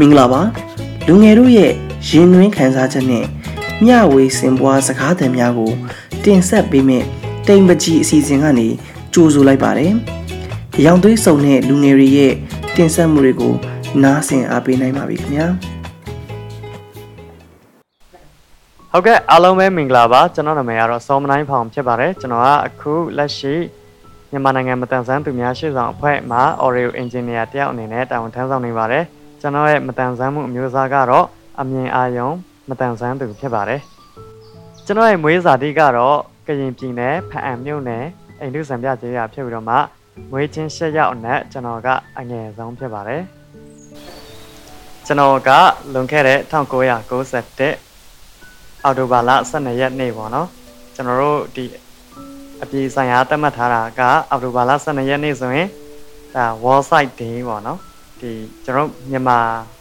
မင်္ဂလာပါလူငယ်တို့ရဲ့ရင်နှွေးခံစားချက်နဲ့မျှဝေစင်ပွားစကားသံများကို တင်ဆက်ပေးမယ့်တိမ်ပကြီးအစီအစဉ်ကနေကြိုဆိုလိုက်ပါတယ်။ရောင်သွေးစုံတဲ့လူငယ်တွေရဲ့တင်ဆက်မှုတွေကိုနားဆင်အားပေးနိုင်ပါပြီခင်ဗျာ။ဟုတ်ကဲ့အားလုံးပဲမင်္ဂလာပါကျွန်တော်နာမည်ကတော့စောမနိုင်ဖောင်ဖြစ်ပါတယ်ကျွန်တော်ကအခုလက်ရှိမြန်မာနိုင်ငံမတန်ဆန်းသူများရှေ့ဆောင်အဖွဲ့မှာ Oreo Engineer တယောက်အနေနဲ့တာဝန်ထမ်းဆောင်နေပါတယ် ကျွန်တော်ရဲ့မတန်ဆန်းမှုအမျိုးအစားကတော့အမြင်အာရုံမတန်ဆန်းသူဖြစ်ပါတယ်ကျွန်တော်ရဲ့မွေးစာတိကတော့ကရင်ပြည်နယ်ဖအံမြို့နယ်အိန္ဒုစံပြကျေးရွာဖြစ်ပြီးတော့မှမွေးချင်း၈ရောက်နဲ့ကျွန်တော်ကအငယ်ဆုံးဖြစ်ပါတယ်ကျွန်တော်ကလွန်ခဲ့တဲ့1991အော်တိုဘာလ12ရက်နေ့ပေါ့နော်ကျွန်တော်တို့ဒီအပြည်ဆိုင်ရာသတ်မှတ်ထားတာကအော်တိုဘာလ12ရက်နေ့ဆိုရင်ဒါ wall site day ပေါ့နော် ဒီကျွန်တော်မြန်မာ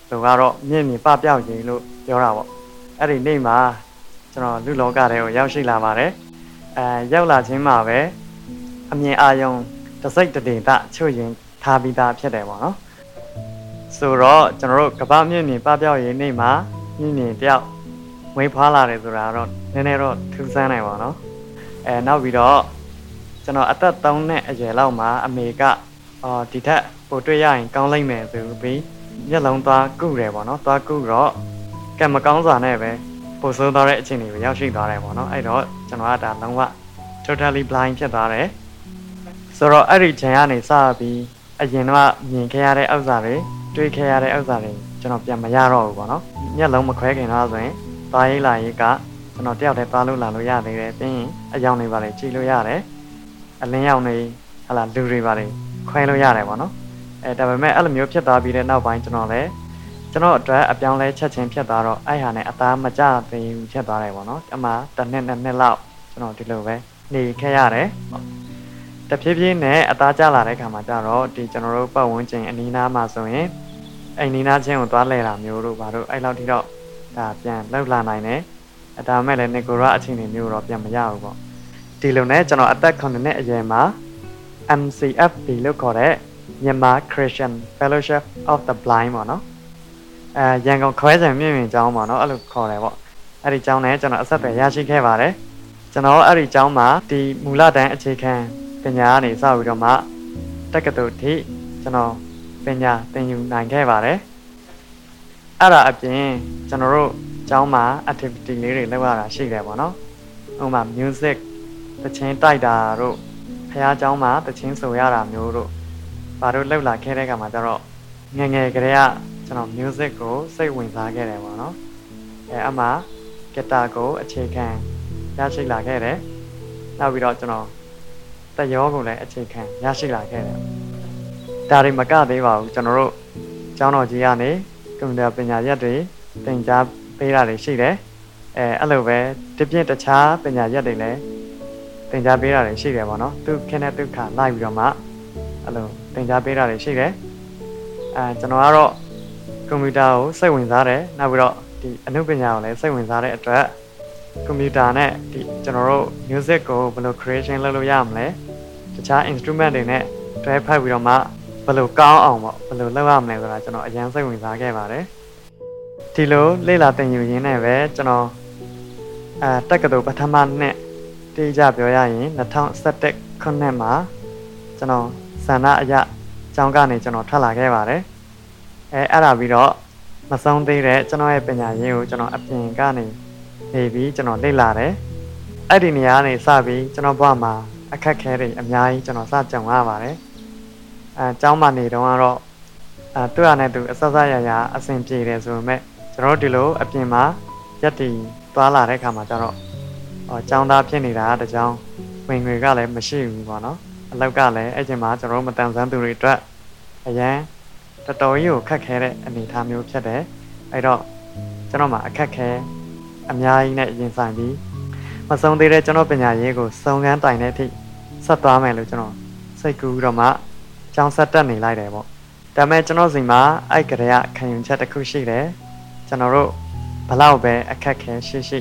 လူကတော့မြင့်မြင့်ပပျောက်ခြင်းလို့ပြောတာပေါ့အဲ့ဒီနေ့မှာကျွန်တော်လူလောကတွေကိုရောက်ရှိလာပါတယ်အဲရောက်လာခြင်းမှာပဲအမြင်အာရုံတစိတ်တဒေတာချွတ်ရင်ထားပြီးသားဖြစ်တယ်ပေါ့နော်ဆိုတော့ကျွန်တော်တို့ကပ္ပမြင့်မြင့်ပပျောက်ရေးနေ့မှာမြင့်မြင့်တယောက်မွေးဖွားလာတယ်ဆိုတာတော့နည်းနည်းတော့ထူးဆန်းနိုင်ပါတော့အဲနောက်ပြီးတော့ကျွန်တော်အသက်3နှစ်အရွယ်လောက်မှာအမေက အော်ဒီထက်ပိုတွေ့ရရင်ကောင်းလိမ့်မယ်ဆိုပြီးမျက်လုံးသွားကုတယ်ပေါ့နော်သွားကုတော့ကံမကောင်းစွာနဲ့ပဲပိုဆိုးသွားတဲ့အခြေအနေကိုရောက်ရှိသွားတယ်ပေါ့နော်အဲ့တော့ကျွန်တော်ကဒါလုံးဝ totally blind ဖြစ်သွားတယ်ဆိုတော့အဲ့ဒီချိန်ကနေစပြီးအရင်တော့မြင်ခဲ့ရတဲ့ဥစ္စာတွေတွေးခဲ့ရတဲ့ဥစ္စာတွေကျွန်တော်ပြန်မရတော့ဘူးပေါ့နော်မျက်လုံးမခွဲခင်တော့ဆိုရင်သွားရေးလာရေးကကျွန်တော်တယောက်တည်းသွားလို့လာလို့ရသေးတယ်ပြီးရင်အယောင်တွေပါလေကြည့်လို့ရတယ်အလင်းရောင်တွေဟလာလူတွေပါလေ ခွဲလို့ရတယ်ပေါ့နော်အဲဒါပေမဲ့အဲ့လိုမျိုးဖြစ်သွားပြီးတဲ့နောက်ပိုင်းကျွန်တော်လည်းကျွန်တော်အတွက်အပြောင်းလဲချက်ချင်းဖြစ်သွားတော့အဲ့ဟာနဲ့အသားမကျသေးဘူးဖြစ်သွားတယ်ပေါ့နော်အမှတစ်နှစ်နှစ်နှစ်လောက်ကျွန်တော်ဒီလိုပဲနေခဲ့ရတယ်တဖြည်းဖြည်းနဲ့အသားကျလာတဲ့ခါမှာကျတော့ဒီကျွန်တော်တို့ပတ်ဝန်းကျင်အနီးနားမှာဆိုရင်အိမ်နီးနားချင်းကိုသွားလဲတာမျိုးတို့ဘာတို့အဲ့လောက်ထိတော့ဒါပြန်လောက်လာနိုင်တယ်အဲဒါမဲ့လည်းနေကိုရအချိန်တွေမျိုးတော့ပြန်မရဘူးပေါ့ဒီလိုနဲ့ကျွန်တော်အသက်9နှစ်အရွယ်မှာ MCFB လို့ခေါ်တဲ့မြန်မာ Christian Fellowship of the Blind ပေါ့နော်အဲရန်ကုန်ခွဲစံမြင့်မြင့်ကျောင်းပေါ့နော်အဲ့လိုခေါ်တယ်ပေါ့အဲ့ဒီကျောင်းနဲ့ကျွန်တော်အဆက်အသွယ်ရရှိခဲ့ပါတယ်ကျွန်တော်အဲ့ဒီကျောင်းမှာဒီမူလတန်းအခြေခံပညာကနေစပြီးတော့မှတက္ကသိုလ်ထိကျွန်တော်ပညာသင်ယူနိုင်ခဲ့ပါတယ်အဲ့ဒါအပြင်ကျွန်တော်တို့ကျောင်းမှာ activity လေးတွေလုပ်ရတာရှိတယ်ပေါ့နော်ဥပမာ music တချင်းတိုက်တာတို့ ဖះเจ้าမှာတချင်းဆိုရတာမျိုးတို့ဘာတို့လှုပ်လာခဲ့တဲ့ကမှာကျတော့ငငယ်ကလေးကကျွန်တော် music ကိုစိတ်ဝင်စားခဲ့တယ်ပေါ့နော်အဲအမှဂီတာကိုအခြေခံရရှိလာခဲ့တယ်နောက်ပြီးတော့ကျွန်တော်တရောကိုလည်းအခြေခံရရှိလာခဲ့တယ်ဒါတွေမကသေးပါဘူးကျွန်တော်တို့ကျောင်းတော်ကြီးကနေကွန်ပျူတာပညာရပ်တွေသင်ကြားပေးတာတွေရှိတယ်အဲအဲ့လိုပဲတပြည့်တခြားပညာရပ်တွေလည်း သင်ကြားပေးတာတွေရှိတယ်ပေါ့နော်သူခင်းတဲ့ဒုက္ခလိုက်ပြီးတော့မှအဲ့လိုသင်ကြားပေးတာတွေရှိတယ်အဲကျွန်တော်ကတော့ကွန်ပျူတာကိုစိတ်ဝင်စားတယ်နောက်ပြီးတော့ဒီအနုပညာကိုလည်းစိတ်ဝင်စားတဲ့အတွက်ကွန်ပျူတာနဲ့ဒီကျွန်တော်တို့ music ကိုဘယ်လို creation လုပ်လို့ရမလဲတခြား instrument တွေနဲ့တွဲဖက်ပြီးတော့မှဘယ်လိုကောင်းအောင်ပေါ့ဘယ်လိုလုပ်ရမလဲဆိုတာကျွန်တော်အရင်စိတ်ဝင်စားခဲ့ပါတယ်ဒီလိုလေ့လာသင်ယူရင်းနဲ့ပဲကျွန်တော်အဲတက္ကသိုလ်ပထမနှစ် တိကျပြောရရင်2017ခုနှစ်မှာကျွန်တော်ဆန္ဒအရကျောင်းကနေကျွန်တော်ထွက်လာခဲ့ပါတယ်အဲအဲ့ဒါပြီးတော့မဆုံးသေးတဲ့ကျွန်တော်ရဲ့ပညာရေးကိုကျွန်တော်အပြင်ကနေနေပြီးကျွန်တော်လေ့လာတယ်အဲ့ဒီနေရာကနေစပြီးကျွန်တော်ဘဝမှာအခက်ခဲတွေအများကြီးကျွန်တော်စကြုံရပါတယ်အဲကျောင်းမှာနေတော့ကတော့အဲသူ့ရနဲ့သူအဆက်ဆက်ရရအဆင်ပြေတယ်ဆိုပေမဲ့ကျွန်တော်တို့ဒီလိုအပြင်မှာရက်တည်သွားလာတဲ့အခါမှာကျတော့ ဟောចောင်းသားဖြစ်နေတာတကြောင်ဝင်ငွေကလည်းမရှိဘူးပေါ့နော်အလောက်ကလည်းအဲ့ချိန်မှာကျွန်တော်တို့မတန်ဆန်းသူတွေအတွက်အရန်တော်တော်ကြီးကိုခက်ခဲတဲ့အနေအထားမျိုးဖြစ်တယ်အဲ့တော့ကျွန်တော်မှာအခက်ခဲအများကြီးနဲ့ရင်ဆိုင်ပြီးမဆုံးသေးတဲ့ကျွန်တော်ပညာရေးကိုစုံကန်းတိုင်တဲ့အထိဆက်သွားမယ်လို့ကျွန်တော်စိတ်ကူးတော့မှကျောင်းဆက်တက်နေလိုက်တယ်ပေါ့ဒါပေမဲ့ကျွန်တော်စီမှာအဲ့ကလေးကခံယူချက်တစ်ခုရှိတယ်ကျွန်တော်တို့ဘလောက်ပဲအခက်ခဲရှိရှိ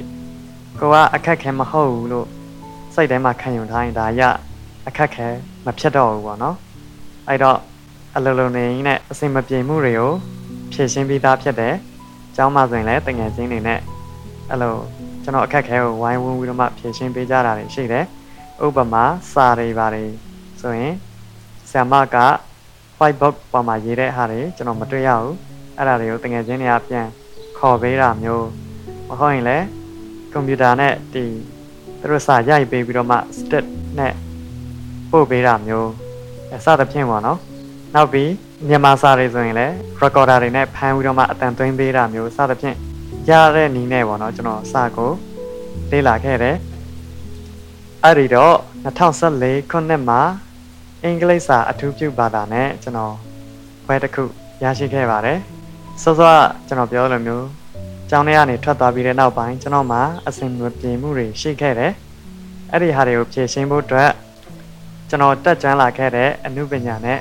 ကိုကအခက်ခဲမဟုတ်ဘူးလို့စိတ်ထဲမှာခံယူထားရင်ဒါရအခက်ခဲမဖြစ်တော့ဘူးပေါ့နော်အဲ့တော့အလိုလိုနေနဲ့အစင်မပြေမှုတွေကိုဖြဖြည့်ရှင်းပြီးသားဖြစ်တယ်။ကျောင်းမှာဆိုရင်လည်းတငယ်ချင်းတွေနဲ့အဲ့လိုကျွန်တော်အခက်ခဲကိုဝိုင်းဝန်းပြီးတော့မှဖြည့်ရှင်းပေးကြတာတွေရှိတယ်။ဥပမာစာတွေပါတယ်ဆိုရင်ဆ iam မက whiteboard ပေါ်မှာရေးတဲ့ဟာတွေကျွန်တော်မတွေ့ရဘူး။အဲ့ဒါတွေကိုတငယ်ချင်းတွေကပြန်ခေါ်ပေးတာမျိုးမဟုတ်ရင်လည်း ကွန်ပျူတာနဲ့ဒီသူတို့စာရိုက်ပေးပြီးတော့မှ step နဲ့ပို့ပေးတာမျိုးအစသဖြင့်ပေါ့နော်နောက်ပြီးမြန်မာစာတွေဆိုရင်လည်း recorder တွေနဲ့ဖမ်းပြီးတော့မှအတန်သွင်းပေးတာမျိုးစသဖြင့်ရတဲ့နည်းနဲ့ပေါ့နော်ကျွန်တော်စာကိုလေ့လာခဲ့တယ်အဲ့ဒီတော့2014ခုနှစ်မှာအင်္ဂလိပ်စာအထူးပြုဘာသာနဲ့ကျွန်တော်ဘွဲတစ်ခုရရှိခဲ့ပါတယ်စောစောကကျွန်တော်ပြောလိုမျိုး ကျောင်းထဲကနေထွက်သွားပြီးတဲ့နောက်ပိုင်းကျွန်တော်မှာအဆင်မပြေမှုတွေရှိခဲ့တယ်အဲ့ဒီဟာတွေကိုဖြေရှင်းဖို့အတွက်ကျွန်တော်တက်ကြွလာခဲ့တဲ့အမှုပညာနဲ့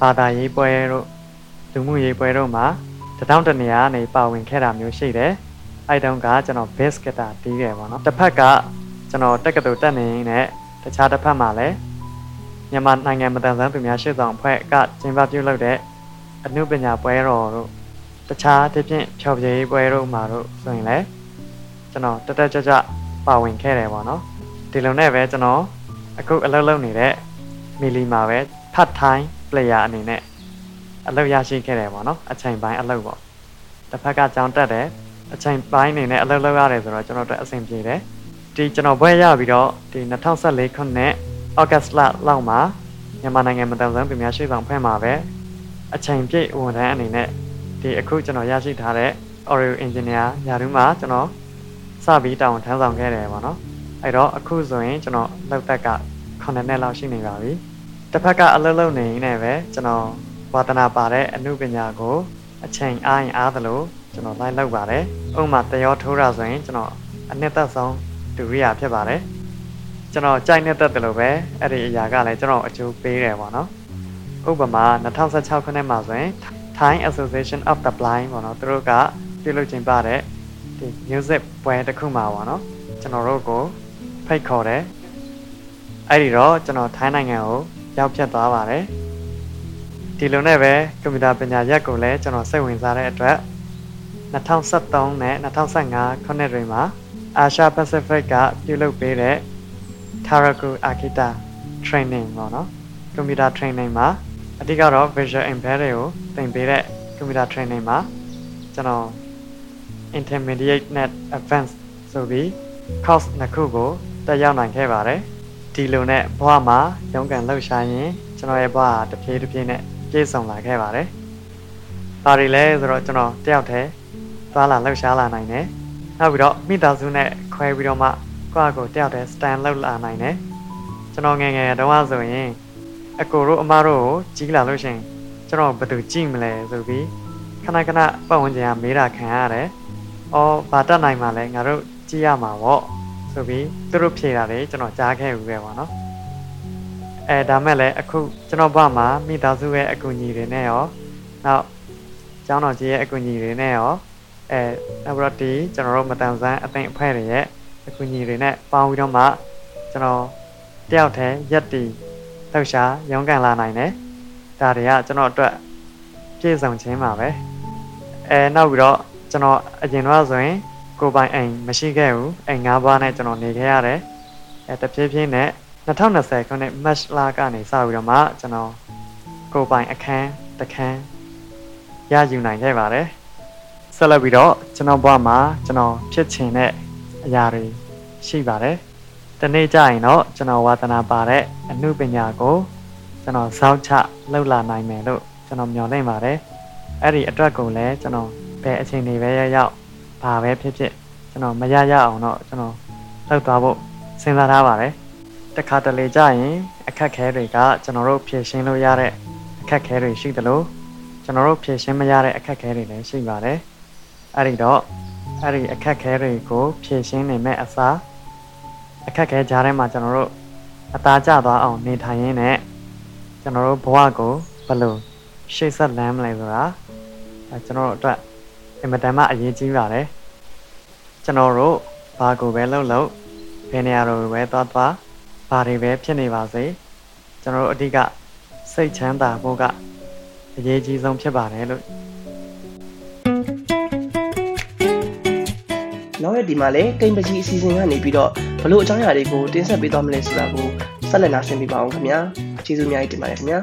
ဘာသာရေးပွဲတို့လူမှုရေးပွဲတို့မှာတထောင်တနေရာကနေပါဝင်ခဲ့တာမျိုးရှိတယ်အဲ့တုန်းကကျွန်တော် bass guitar တီးခဲ့ပေါ့နော်တစ်ဖက်ကကျွန်တော်တက်ကတူတက်နေနဲ့တခြားတစ်ဖက်မှာလည်းမြန်မာနိုင်ငံမတန်ဆန်းသူများရှေ့ဆောင်အဖွဲ့ကကျင်းပပြုလုပ်တဲ့အမှုပညာပွဲတော်တို့ တခြားတစ်ဖြင့်ဖြော်ပြရေးပွဲတို့မှာတို့ဆိုရင်လည်းကျွန်တော်တက်တက်ကြွကြွပါဝင်ခဲ့တယ်ပေါ့နော်ဒီလိုနဲ့ပဲကျွန်တော်အခုအလုပ်လုပ်နေတဲ့မီလီမှာပဲ part time player အနေနဲ့အလုပ်ရရှိခဲ့တယ်ပေါ့နော်အချိန်ပိုင်းအလုပ်ပေါ့တစ်ဖက်ကကြောင်းတက်တယ်အချိန်ပိုင်းအနေနဲ့အလုပ်လုပ်ရတယ်ဆိုတော့ကျွန်တော်တို့အဆင်ပြေတယ်ဒီကျွန်တော်ဘွဲရပြီးတော့ဒီ2014ခုနှစ်ဩဂတ်လလောက်မှာမြန်မာနိုင်ငံမတန်ဆန်းပြည်များရှိဆောင်ဖွဲ့မှာပဲအချိန်ပြည့်ဝန်ထမ်းအနေနဲ့ ဒီအခုကျွန်တော်ရရှိထားတဲ့ Oreo Engineer ယာရုမှာကျွန်တော်စပြီးတာဝန်ထမ်းဆောင်ခဲ့တယ်ပေါ့နော်အဲ့တော့အခုဆိုရင်ကျွန်တော်လောက်သက်က9နှစ်လောက်ရှိနေပါပြီတစ်ဖက်ကအလုပ်လုပ်နေနေပဲကျွန်တော်ဝါသနာပါတဲ့အမှုပညာကိုအချိန်အားရင်အားသလိုကျွန်တော်လိုက်လုပ်ပါတယ်။ဥပမာတရောထိုးတာဆိုရင်ကျွန်တော်အနှစ်သက်ဆုံးဒုရိယာဖြစ်ပါတယ်။ကျွန်တော်ကြိုက်နေတဲ့တယ်လို့ပဲအဲ့ဒီအရာကလည်းကျွန်တော်အကျိုးပေးတယ်ပေါ့နော်။ဥပမာ2016ခုနှစ်မှာဆိုရင် Thai Association of the Blind ပေါ့နော်သူတို့ကပြုလုပ်ခြင်းပါတဲ့ဒီ music ပွဲတစ်ခုမှာပေါ့နော်ကျွန်တော်တို့ကိုဖိတ်ခေါ်တယ်အဲ့ဒီတော့ကျွန်တော်ထိုင်းနိုင်ငံကိုရောက်ဖြစ်သွားပါတယ်ဒီလိုနဲ့ပဲကွန်ပျူတာပညာရပ်ကိုလည်းကျွန်တော်စိတ်ဝင်စားတဲ့အတွက်2013နဲ့2015ခုနှစ်တွေမှာ Asia Pacific ကပြုလုပ်ပေးတဲ့ Taraku Akita Training ပေါ့နော်ကွန်ပျူတာ training မှာ အဓိကတော့ Visual Embedded ကိုသင်ပေးတဲ့ကွန်ပျူတာ training မှာကျွန်တော် Intermediate Net Advanced ဆိုပြီး course နှစ်ခုကိုတက်ရောက်နိုင်ခဲ့ပါတယ်ဒီလိုနဲ့ဘဝမှာရုန်းကန်လှုပ်ရှားရင်ကျွန်တော်ရဲ့ဘဝဟာတစ်ပြေးတစ်ပြေးနဲ့ပြည့်စုံလာခဲ့ပါတယ်။ဘာတွေလဲဆိုတော့ကျွန်တော်တယောက်တည်းသွားလာလှုပ်ရှားလာနိုင်တယ်။နောက်ပြီးတော့မိသားစုနဲ့ခွဲပြီးတော့မှကိုယ့်အကိုတယောက်တည်း stand လုပ်လာနိုင်တယ်။ကျွန်တော်ငယ်ငယ်တုန်းကဆိုရင် အကိုတို့အမတို့ကိုကြီးလာလို့ရှိရင်ကျွန်တော်ဘယ်သူကြည့်မလဲဆိုပြီးခဏခဏပတ်ဝန်းကျင်ကမေးတာခံရတယ်။အော်ဘာတတ်နိုင်မှလဲငါတို့ကြည့်ရမှာပေါ့ဆိုပြီးသူတို့ဖြေတာတွေကျွန်တော်ကြားခဲ့ဘူးပဲပေါ့နော်အဲဒါမဲ့လည်းအခုကျွန်တော်ဘမှာမိသားစုရဲ့အကူအညီတွေနဲ့ရောနောက်ကျောင်းတော်ကြီးရဲ့အကူအညီတွေနဲ့ရောအဲနောက်ပြီးတော့ဒီကျွန်တော်တို့မတန်ဆန်းအသိအဖွဲ့တွေရဲ့အကူအညီတွေနဲ့ပေါင်းပြီးတော့မှကျွန်တော်တယောက်တည်းရက်တီ လှုပ်ရှားရုန်းကန်လာနိုင်တယ်ဒါတွေကကျွန်တော်အတွက်ပြည့်စုံခြင်းပါပဲအဲနောက်ပြီးတော့ကျွန်တော်အရင်တော့ဆိုရင်ကိုပိုင်အိမ်မရှိခဲ့ဘူးအိမ်၅ပါးနဲ့ကျွန်တော်နေခဲ့ရတယ်အဲတဖြည်းဖြည်းနဲ့2020ခုနှစ် March လကနေစပြီးတော့မှကျွန်တော်ကိုပိုင်အခန်းတခန်းရယူနိုင်ခဲ့ပါတယ်ဆက်လက်ပြီးတော့ကျွန်တော်ဘဝမှာကျွန်တော်ဖြစ်ချင်တဲ့အရာတွေရှိပါတယ် တနေ့ကျရင်တော့ကျွန်တော်ဝါသနာပါတဲ့အမှုပညာကိုကျွန်တော်စောင့်ချလှုပ်လာနိုင်မယ်လို့ကျွန်တော်မျှော်လင့်ပါတယ်အဲ့ဒီအတွက်ကိုလည်းကျွန်တော်ဘယ်အချိန်တွေပဲရရောက်ဘာပဲဖြစ်ဖြစ်ကျွန်တော်မရရအောင်တော့ကျွန်တော်လောက်သွားဖို့စဉ်းစားထားပါတယ်တခါတလေကြာရင်အခက်ခဲတွေကကျွန်တော်တို့ဖြေရှင်းလို့ရတဲ့အခက်ခဲတွေရှိသလိုကျွန်တော်တို့ဖြေရှင်းမရတဲ့အခက်ခဲတွေလည်းရှိပါတယ်အဲ့ဒီတော့အဲ့ဒီအခက်ခဲတွေကိုဖြေရှင်းနိုင်မဲ့အစား အခက်ခဲကြားထဲမှာကျွန်တော်တို့အသားကျသွားအောင်နေထိုင်ရင်းနဲ့ကျွန်တော်တို့ဘဝကိုဘယ်လိုရှေ့ဆက်လမ်းမလဲဆိုတာကျွန်တော်တို့အတွက်အင်မတန်မှအရေးကြီးပါတယ်ကျွန်တော်တို့ဘာကိုပဲလှုပ်လှုပ်ဘယ်နေရာတော့ပဲသွားသွားဘာတွေပဲဖြစ်နေပါစေကျွန်တော်တို့အဓိကစိတ်ချမ်းသာဖို့ကအရေးကြီးဆုံးဖြစ်ပါတယ်လို့နောက်ရဒီမှာလဲကိမ်ပကြီးအစီအစဉ်ကနေပြီးတော့ ဘလို့အကြောင်းအရာတွေကိုတင်ဆက်ပေးသွားမလဲဆိုတာကိုဆက်လက်နားဆင်ပေးပါအောင်ခင်ဗျာကျေးဇူးအများကြီးတင်ပါတယ်ခင်ဗျာ